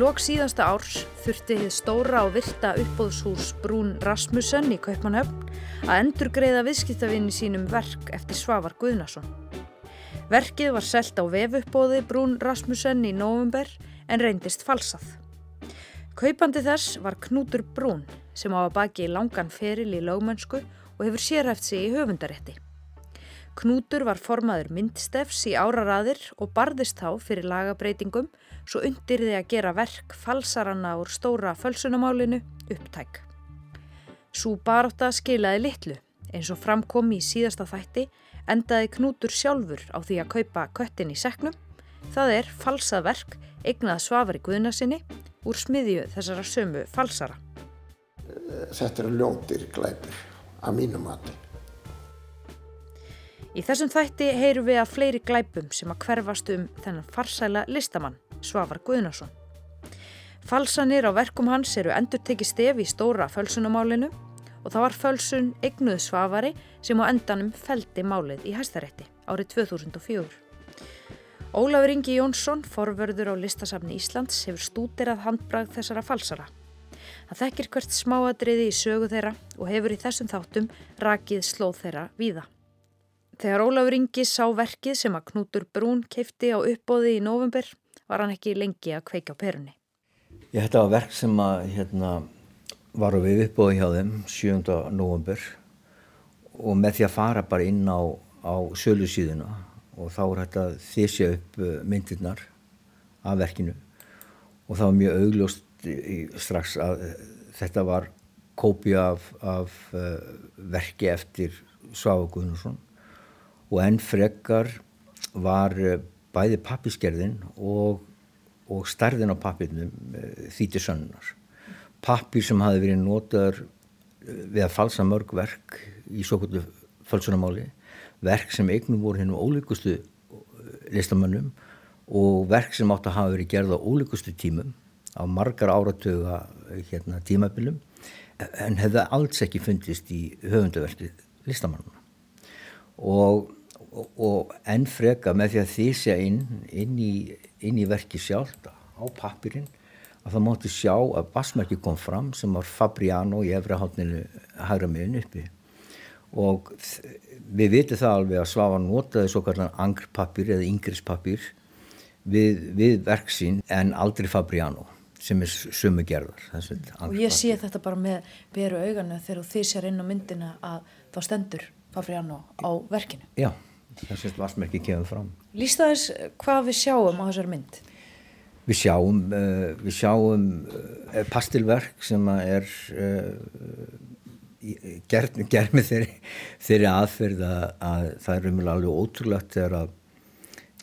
Í lok síðasta árs þurfti þið stóra og virta uppbóðshús Brún Rasmussen í Kaupmannhöfn að endur greiða viðskiptavinni sínum verk eftir Svavar Guðnason. Verkið var selt á vefuppbóði Brún Rasmussen í november en reyndist falsað. Kaupandi þess var Knútur Brún sem á að baki í langan feril í lögmönsku og hefur sérhæft sig í höfundarétti. Knútur var formaður myndstefs í áraraðir og barðist þá fyrir lagabreitingum svo undir því að gera verk falsaranna úr stóra fölsunamálinu upptæk. Svo baróta skilaði litlu eins og framkom í síðasta þætti endaði Knútur sjálfur á því að kaupa köttin í seknum. Það er falsað verk eignað svafari guðnasinni úr smiðju þessara sömu falsara. Þetta eru ljóndir glæpir að mínum mati. Í þessum þætti heyrum við að fleiri glæpum sem að hverfast um þennan farsæla listamann, Svavar Guðnason. Falsanir á verkum hans eru endur tekið stef í stóra fölsunamálinu og það var fölsun eignuð Svavari sem á endanum feldi málið í hæstarétti árið 2004. Ólafur Ingi Jónsson, forvörður á listasafni Íslands, hefur stútirað handbrað þessara falsara. Það þekkir hvert smáadriði í sögu þeirra og hefur í þessum þáttum rakið slóð þeirra víða. Þegar Ólafur Ingi sá verkið sem að Knútur Brún keipti á uppbóði í november var hann ekki lengi að kveika á perunni. Ég þetta var verk sem að hérna, var við uppbóði hjá þeim 7. november og með því að fara bara inn á, á sölu síðuna og þá er þetta þysja upp myndirnar af verkinu og það var mjög augljóst strax að þetta var kópi af, af uh, verki eftir Svafa Guðnarsson og enn frekar var bæði pappiskerðin og, og stærðin á pappirnum uh, þýttir sönnunar. Pappir sem hafi verið notaður við að falsa mörg verk í svo kvöldu falsunamáli, verk sem eignum voru hennum ólíkustu listamönnum og verk sem átt að hafa verið gerð á ólíkustu tímum á margar áratöga hérna, tímabilum en hefði alls ekki fundist í höfundaverki listamannuna og, og, og enn freka með því að þýsja inn inn í, inn í verki sjálf á pappirinn að það mátti sjá að basmerki kom fram sem var Fabriano í efrahátninu hægra miðun uppi. Og við vitum það alveg að Svafa notaði svo kallan angrpappir eða yngrispappir við, við verksinn en aldrei Fabriano sem er sumu gerðar og ég sé þetta bara með beru auganu þegar þið sér inn á myndina að þá stendur Fabriano á verkinu. Já, þess að varsmerki kemur fram Lýst það þess hvað við sjáum á þessar mynd? Við sjáum uh, við sjáum uh, pastilverk sem er gerð ger með þeirri, þeirri aðferð að, að það er umvel alveg ótrúlegt þegar að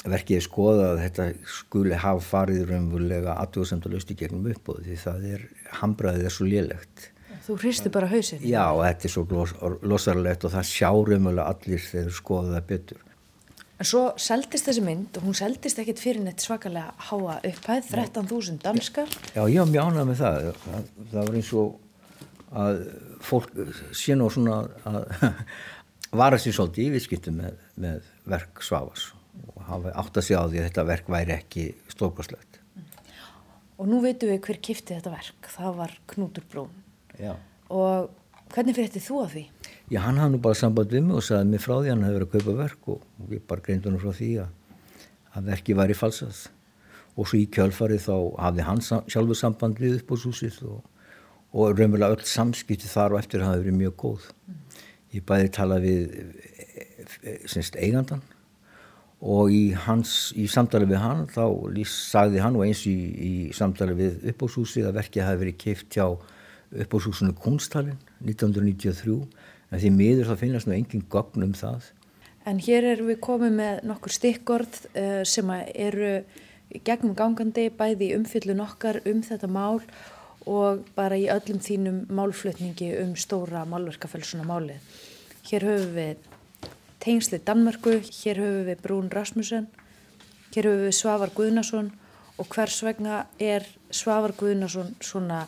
verkið er skoða að þetta skuli hafa farið raunverulega aðvöðsendalust í gegnum uppbóð því það er, hambraðið er svo lélegt. Þú hristi bara hausin? Já, þetta er svo los, losarlegt og það sjá raunverulega allir þegar skoða það betur. En svo seldist þessi mynd og hún seldist ekkit fyrir neitt svakalega háa upphæð, 13.000 danskar. Já, ég var mjög ánað með það. það. Það var eins og að fólk sé nú svona að vara sér svolítið í viðskiptum með, með verk Svavas og hafa átt að segja á því að þetta verk væri ekki stórkoslegt. Og nú veitum við hver kifti þetta verk, það var Knútur Brún. Já. Og hvernig fyrir þú að því? Já, hann hafði nú bara samband við mig og sagði mig frá því hann hefði verið að kaupa verk og, og ég bara greindi hann frá því að, að verki væri falsað. Og svo í kjölfarið þá hafði hann sjálfur samband við upp á súsið og, og raunverulega öll samskipti þar og eftir hafi verið mjög góð. Ég bæði tala við semst eigandan og í, hans, í samtali við hann þá sagði hann og eins í, í samtali við uppbóðshúsið að verkið hafi verið keift hjá uppbóðshúsinu Kunsthalinn 1993 en því miður það finnast nú engin gogn um það. En hér erum við komið með nokkur stikkorð uh, sem eru gegnum gangandi bæði umfyllun okkar um þetta mál og bara í öllum þínum málflutningi um stóra málverkafölsuna málið. Hér höfum við tengsli Danmörku, hér höfum við Brún Rasmussen, hér höfum við Svavar Guðnason og hvers vegna er Svavar Guðnason svona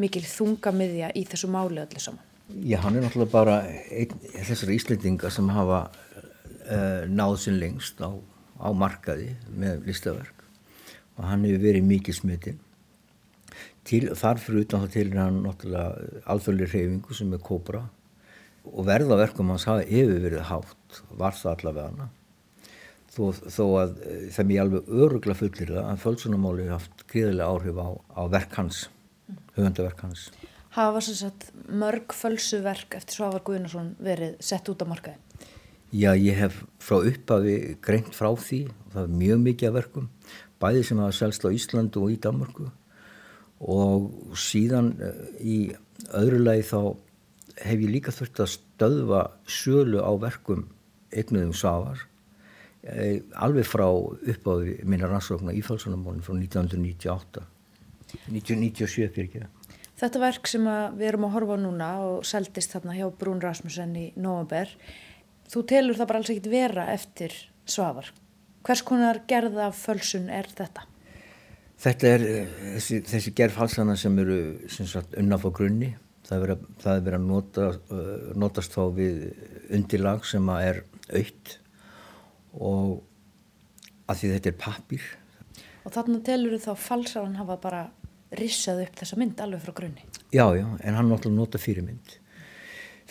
mikil þungamiðja í þessu máli öllu saman? Já, hann er náttúrulega bara einn þessari íslendinga sem hafa uh, náð sinn lengst á, á markaði með listaverk. Og hann hefur verið mikið smitinn til, þar fyrir utan það til hann náttúrulega alþjóðlega reyfingu sem er kóbra. Og verðaverkum hans hafa yfir verið hátt, var það allavega hana. Þó, þó að eh, það mjög alveg örugla fullir það að fölsunamáli haft gríðilega áhrif á, á verk hans, höfundaverk hans. Hafa sem sagt mörg fölsuverk eftir Svavar Guðnarsson verið sett út á markaði? Já, ég hef frá upphafi greint frá því og það er mjög mikið af verkum, bæði sem hafa selst á Íslandu og í Danmarku og síðan eh, í öðru lagi þá hef ég líka þurft að stöðva sölu á verkum eignuðum Svavar Eh, alveg frá uppáði minna rannsóknar í falsunamónum frá 1998 1997 fyrir ekki Þetta verk sem við erum að horfa núna og seldist þarna hjá Brún Rasmussen í Nóaber þú telur það bara alls ekkit vera eftir svavar. Hvers konar gerða fölsun er þetta? Þetta er eh, þessi, þessi gerðfalsana sem eru unnaf á grunni. Það er verið að nota, uh, notast þá við undirlag sem er aukt og að því þetta er pappir Og þarna telur þú þá falsaðan hafa bara rissað upp þessa mynd alveg frá grunni. Já, já, en hann náttúrulega nota fyrirmynd.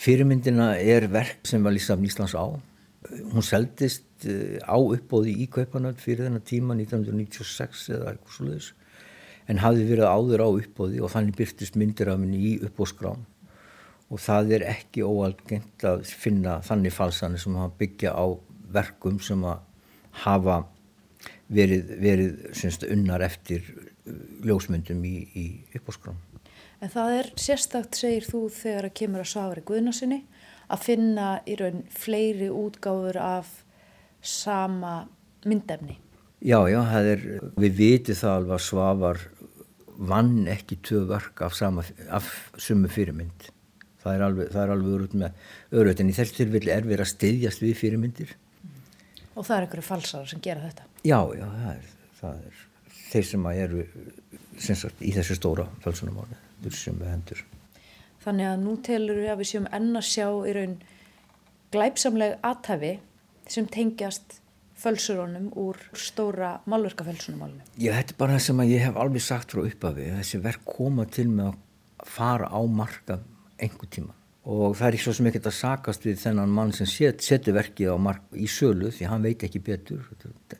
Fyrirmyndina er verk sem var Lísafn Íslands á. Hún seldist eh, á uppbóði í Kaupanöld fyrir þennan tíma 1996 eða eitthvað slúðis en hafði verið áður á uppbóði og þannig byrtist myndir af henni í uppbóðskrán og það er ekki óalgengt að finna þannig falsani sem hann byggja á verkum sem hafa verið, verið syns, unnar eftir ljósmyndum í, í uppáskrám. En það er sérstakt, segir þú, þegar að kemur að Svavari Guðnarsinni að finna í raun fleiri útgáfur af sama myndefni. Já, já, er, við vitum það alveg að Svavar vann ekki tvö verk af, sama, af sumu fyrirmynd. Það er alveg, alveg öruð með öruð, en í þessu tilfelli er verið að styðjast við fyrirmyndir Og það er einhverju falsar sem gera þetta? Já, já, það er, það er þeir sem eru sagt, í þessu stóra falsunamáli, sem við hendur. Þannig að nú telur við að við séum enn að sjá í raun glæpsamleg aðtæfi sem tengjast fölsurónum úr stóra málverkafölsunumálunum. Já, þetta er bara það sem ég hef alveg sagt frá uppafi, þessi verk koma til með að fara á marka einhver tíma og það er ekki svo sem ekkert að sakast við þennan mann sem set, setur verkið mark, í sölu því hann veit ekki betur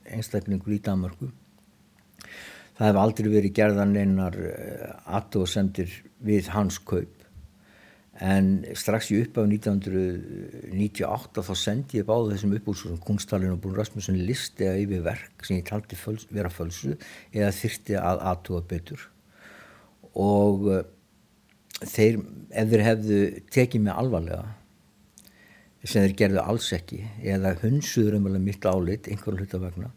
einstaklingur í Danmarku það hef aldrei verið gerðan einar eh, aðtóðsendir við hans kaup. En strax í uppaf 1998 þá sendi ég báðu þessum uppbúrsum Kunstalinn og Brún Rasmussen listi að yfir verk sem ég taldi föls, vera fölsu eða þyrti að aðtóða betur. Og þeir, ef þeir hefðu tekið mig alvarlega sem þeir gerðu alls ekki eða hunsuður um alveg mitt álit einhverju hlutavegna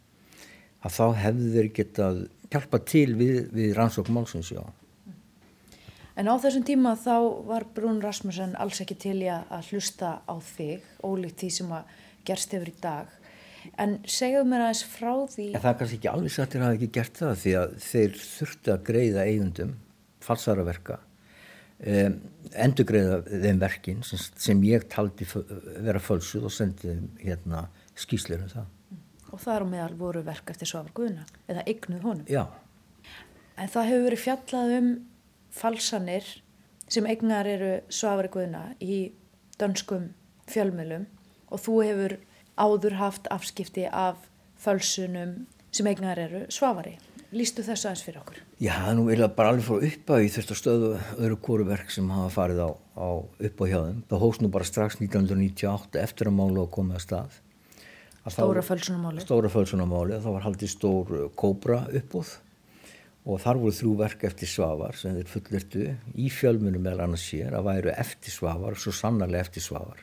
að þá hefðu þeir getað hjálpa til við, við rannsók málsins, já. En á þessum tíma þá var Brún Rasmussen alls ekki til í að hlusta á þig, ólíkt því sem að gerst yfir í dag. En segðu mér aðeins frá því... En það er kannski ekki alveg satt að það ekki gert það því að þeir þurftu að greiða eigundum falsara verka um, endugreiða þeim verkin sem, sem ég taldi vera fölsuð og sendið hérna skýslir um það. Og er á meðal voru verk eftir Svavar Guðna eða eignuð honum. Já. En það hefur verið fjallað um falsanir sem eignar eru Svavar Guðna í dönskum fjölmjölum og þú hefur áður haft afskipti af fölsunum sem eignar eru Svavari. Lýstu þessu aðeins fyrir okkur? Já, nú vil það bara alveg fóra upp á í þurftu stöðu öðru kóruverk sem hafa farið á, á upp á hjá þeim. Það hóst nú bara strax 1998 eftir að mála og komið að stað. Stóra fölsunamáli. Stóra fölsunamáli, það var haldið stór kóbra uppóð og þar voru þrjú verk eftir svafar sem þeir fullirtu í fjölmunum meðal annars sér að væru eftir svafar og svo sannarlega eftir svafar.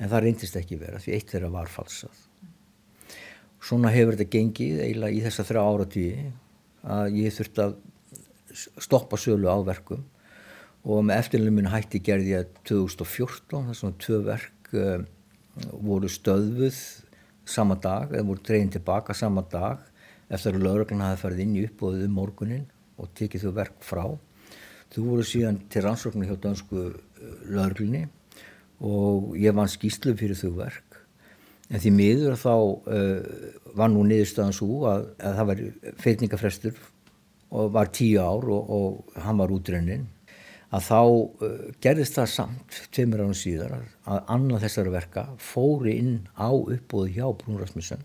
En það reyndist ekki vera því eitt þeirra var falsað. Svona hefur þetta gengið eiginlega í þessa þrjá áratíði að ég þurfti að stoppa sölu á verkum og með eftirluminu hætti gerði ég 2014 þess að tvö verk uh, voru stöðvuð sama dag, eða voru dreyin tilbaka sama dag eftir að lauraglan hafi farið inn í uppbóðið um morgunin og tekið þau verk frá. Þau voru síðan til rannsóknu hjá dansku eh, lauruglunni og ég vann skýslu fyrir þau verk en því miður þá uh, var nú niðurstaðan svo að, að það var feitningafrestur og var tíu ár og, og hann var útrunnin að þá uh, gerðist það samt tveimur ánum síðar að, að annað þessari verka fóri inn á uppbóðu hjá Brún Rasmussen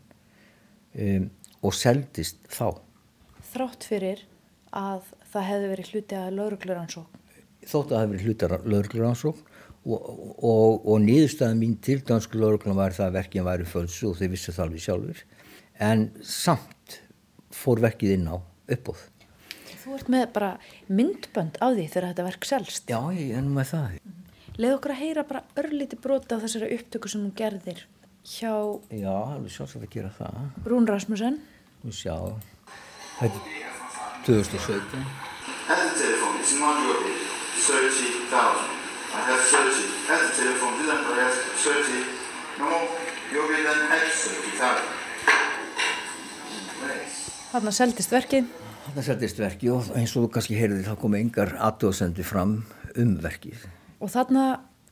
um, og seldist þá. Þrátt fyrir að það hefði verið hluti að laurugluransókn? Þótt að það hefði verið hluti að laurugluransókn og, og, og niðurstaðan mín til dansku lauruglun var það að verkinn væri fölsu og þeir vissu það alveg sjálfur en samt fór verkið inn á uppbóð. Þú ert með bara myndbönd á því þegar þetta verk selst. Já, ég er nú með það. Leð okkur að heyra bara örlíti brota á þessari upptöku sem hún gerðir hjá... Já, alveg sjálfsagt að gera það. Brún Rasmussen. Þú sjá, þetta er 2017. At the telephone, it's not your head, 30,000. I have 30. At the telephone, didn't press 30. No, your head and had 30,000. Þarna seldist verkið. Þarna seldist verkið og eins og þú kannski heyrði þá komi engar aðdóðsendi fram um verkið. Og þarna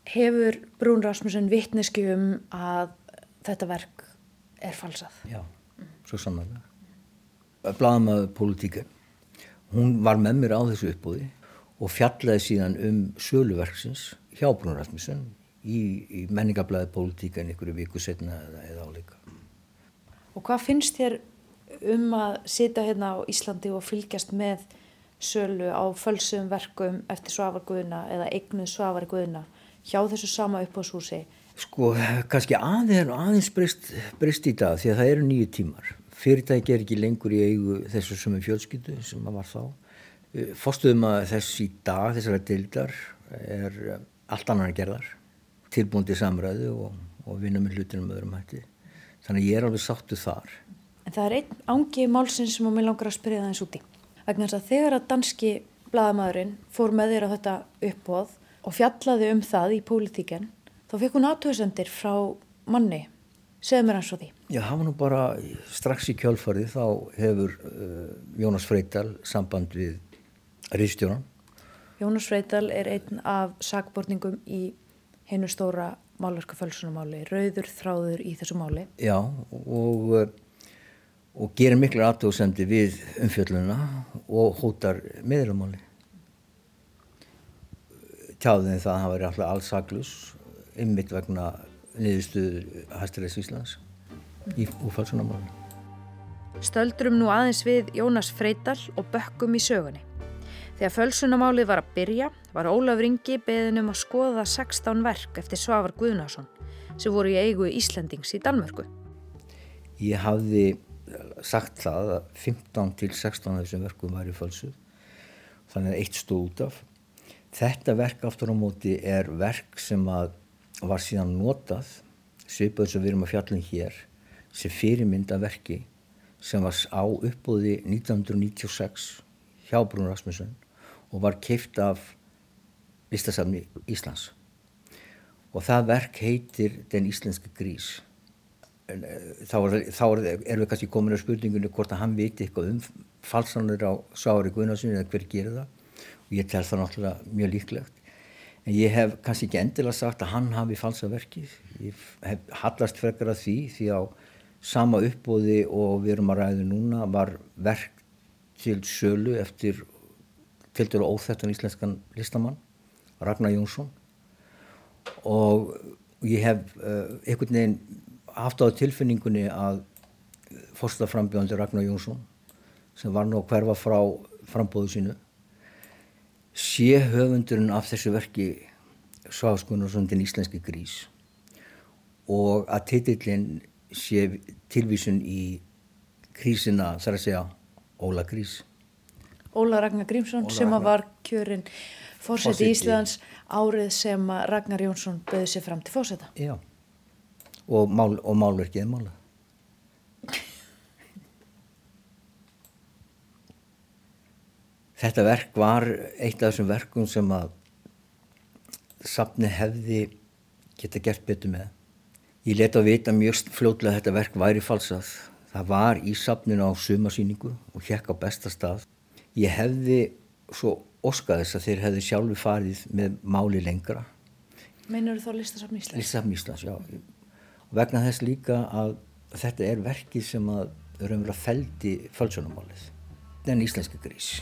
hefur Brún Rasmussen vittneski um að þetta verk er falsað. Já, svo sannlega. Blaðamaður politíka, hún var með mér á þessu uppbúði og fjallaði síðan um söluverksins hjá Brún Rasmussen í, í menningablaði politíka en ykkur viku setna eða, eða áleika. Og hvað finnst þér um að sita hérna á Íslandi og fylgjast með sölu á fölsum verkum eftir Svavar Guðuna eða eignuð Svavar Guðuna hjá þessu sama uppáðshúsi? Sko, kannski aðeins, aðeins breyst, breyst í dag því að það eru nýju tímar. Fyrirtæki er ekki lengur í eigu þessu sem er fjölskyttu sem það var þá. Fórstuðum að þess í dag, þessara dildar, er allt annar gerðar. Tilbúndi samræðu og, og vinna með hlutinu með öðrum hætti. Þannig ég er alveg sáttu þar. Það er einn ángi málsins sem mér langar að spyrja það eins úti. Þess að þegar að danski bladamæðurinn fór með þér á þetta uppbóð og fjallaði um það í pólitíken, þá fekk hún aðtöðsendir frá manni. Segð mér eins og því. Já, það var nú bara strax í kjálfarið þá hefur uh, Jónas Freital samband við Ríðstjóran. Jónas Freital er einn af sagborningum í hennu stóra málverka fölsunumáli, rauður þráður í þessu máli. Já, og uh, og gerir miklu aðtóðsendi við umfjölluna og hótar meðramáli. Tjáðin það að hann væri alltaf alls saglus ymmit vegna niðurstuðu Hæstiræðs Íslands í úfalsunamáli. Stöldurum nú aðeins við Jónas Freital og bökkum í sögunni. Þegar fölsunamálið var að byrja var Ólaf Ringi beðin um að skoða 16 verk eftir Svavar Guðnason sem voru í eigu Íslandings í Danmörku. Ég hafði sagt það að 15 til 16 af þessum verkum væri fölsuð. Þannig að eitt stóð út af. Þetta verk aftur á móti er verk sem að var síðan notað svipað sem við erum að fjallum hér sem fyrirmynda verki sem var á uppbúði 1996 hjá Brún Rasmussen og var keift af listasafni Íslands. Og það verk heitir Den íslenski grís þá, er, þá er, erum við kannski komin á spurningunni hvort að hann viti eitthvað um falsanur á Sári Guðnarssoni eða hver gerir það. Og ég tel það náttúrulega mjög líklegt. En ég hef kannski ekki endilega sagt að hann hafi falsa verkið. Ég hef hallast frekar að því því á sama uppbóði og við erum að ræða núna var verk til sölu eftir til dæru óþættan íslenskan listamann Ragnar Jónsson. Og ég hef uh, einhvern veginn haft á tilfinningunni að fórstaframbjóðandi Ragnar Jónsson sem var nú að hverfa frá frambóðu sínu sé höfundurinn af þessu verki Sváðskunarsson den íslenski grís og að titillin sé tilvísun í krísina þar að segja Óla Grís. Óla Ragnar Grímsson Óla sem Ragnar. var kjörinn fórseti Íslands árið sem Ragnar Jónsson böði sér fram til fórseta Já og, mál, og málverkið er málað. Þetta verk var eitt af þessum verkum sem að safni hefði geta gert betur með. Ég leta að vita mjög fljóðlega að þetta verk væri falsað. Það var í safninu á sumasýningu og hjekk á besta stað. Ég hefði svo óskaðis að þeir hefði sjálfu farið með máli lengra. Meinar þú þá Listasafn Íslands? Listasafn Íslands, já vegna þess líka að þetta er verkið sem að raunverulega feldi fölsunumálið en íslenski grís.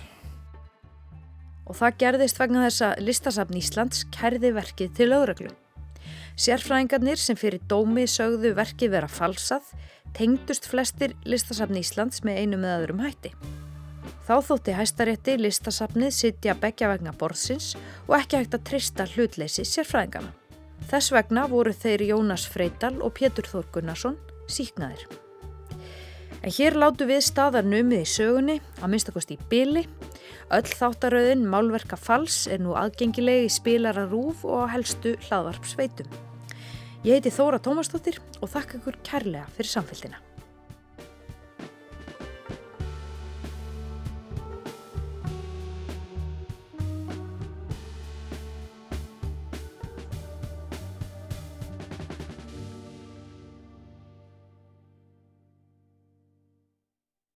Og það gerðist vegna þess að listasafn Íslands kærði verkið til lögreglu. Sérfræðingarnir sem fyrir dómi sögðu verkið vera falsað tengdust flestir listasafn Íslands með einu með öðrum hætti. Þá þótti hæstarétti listasafnið sitja begja vegna borðsins og ekki hægt að trista hlutleysi sérfræðingarna. Þess vegna voru þeir Jónas Freital og Pétur Þór Gunnarsson síknaðir. En hér látu við staðar numið í sögunni, að minnstakost í byli. Öll þáttaröðin Málverka Fals er nú aðgengilegi í spilara rúf og helstu hlaðvarp sveitum. Ég heiti Þóra Tómasdóttir og þakka ykkur kærlega fyrir samfélgina.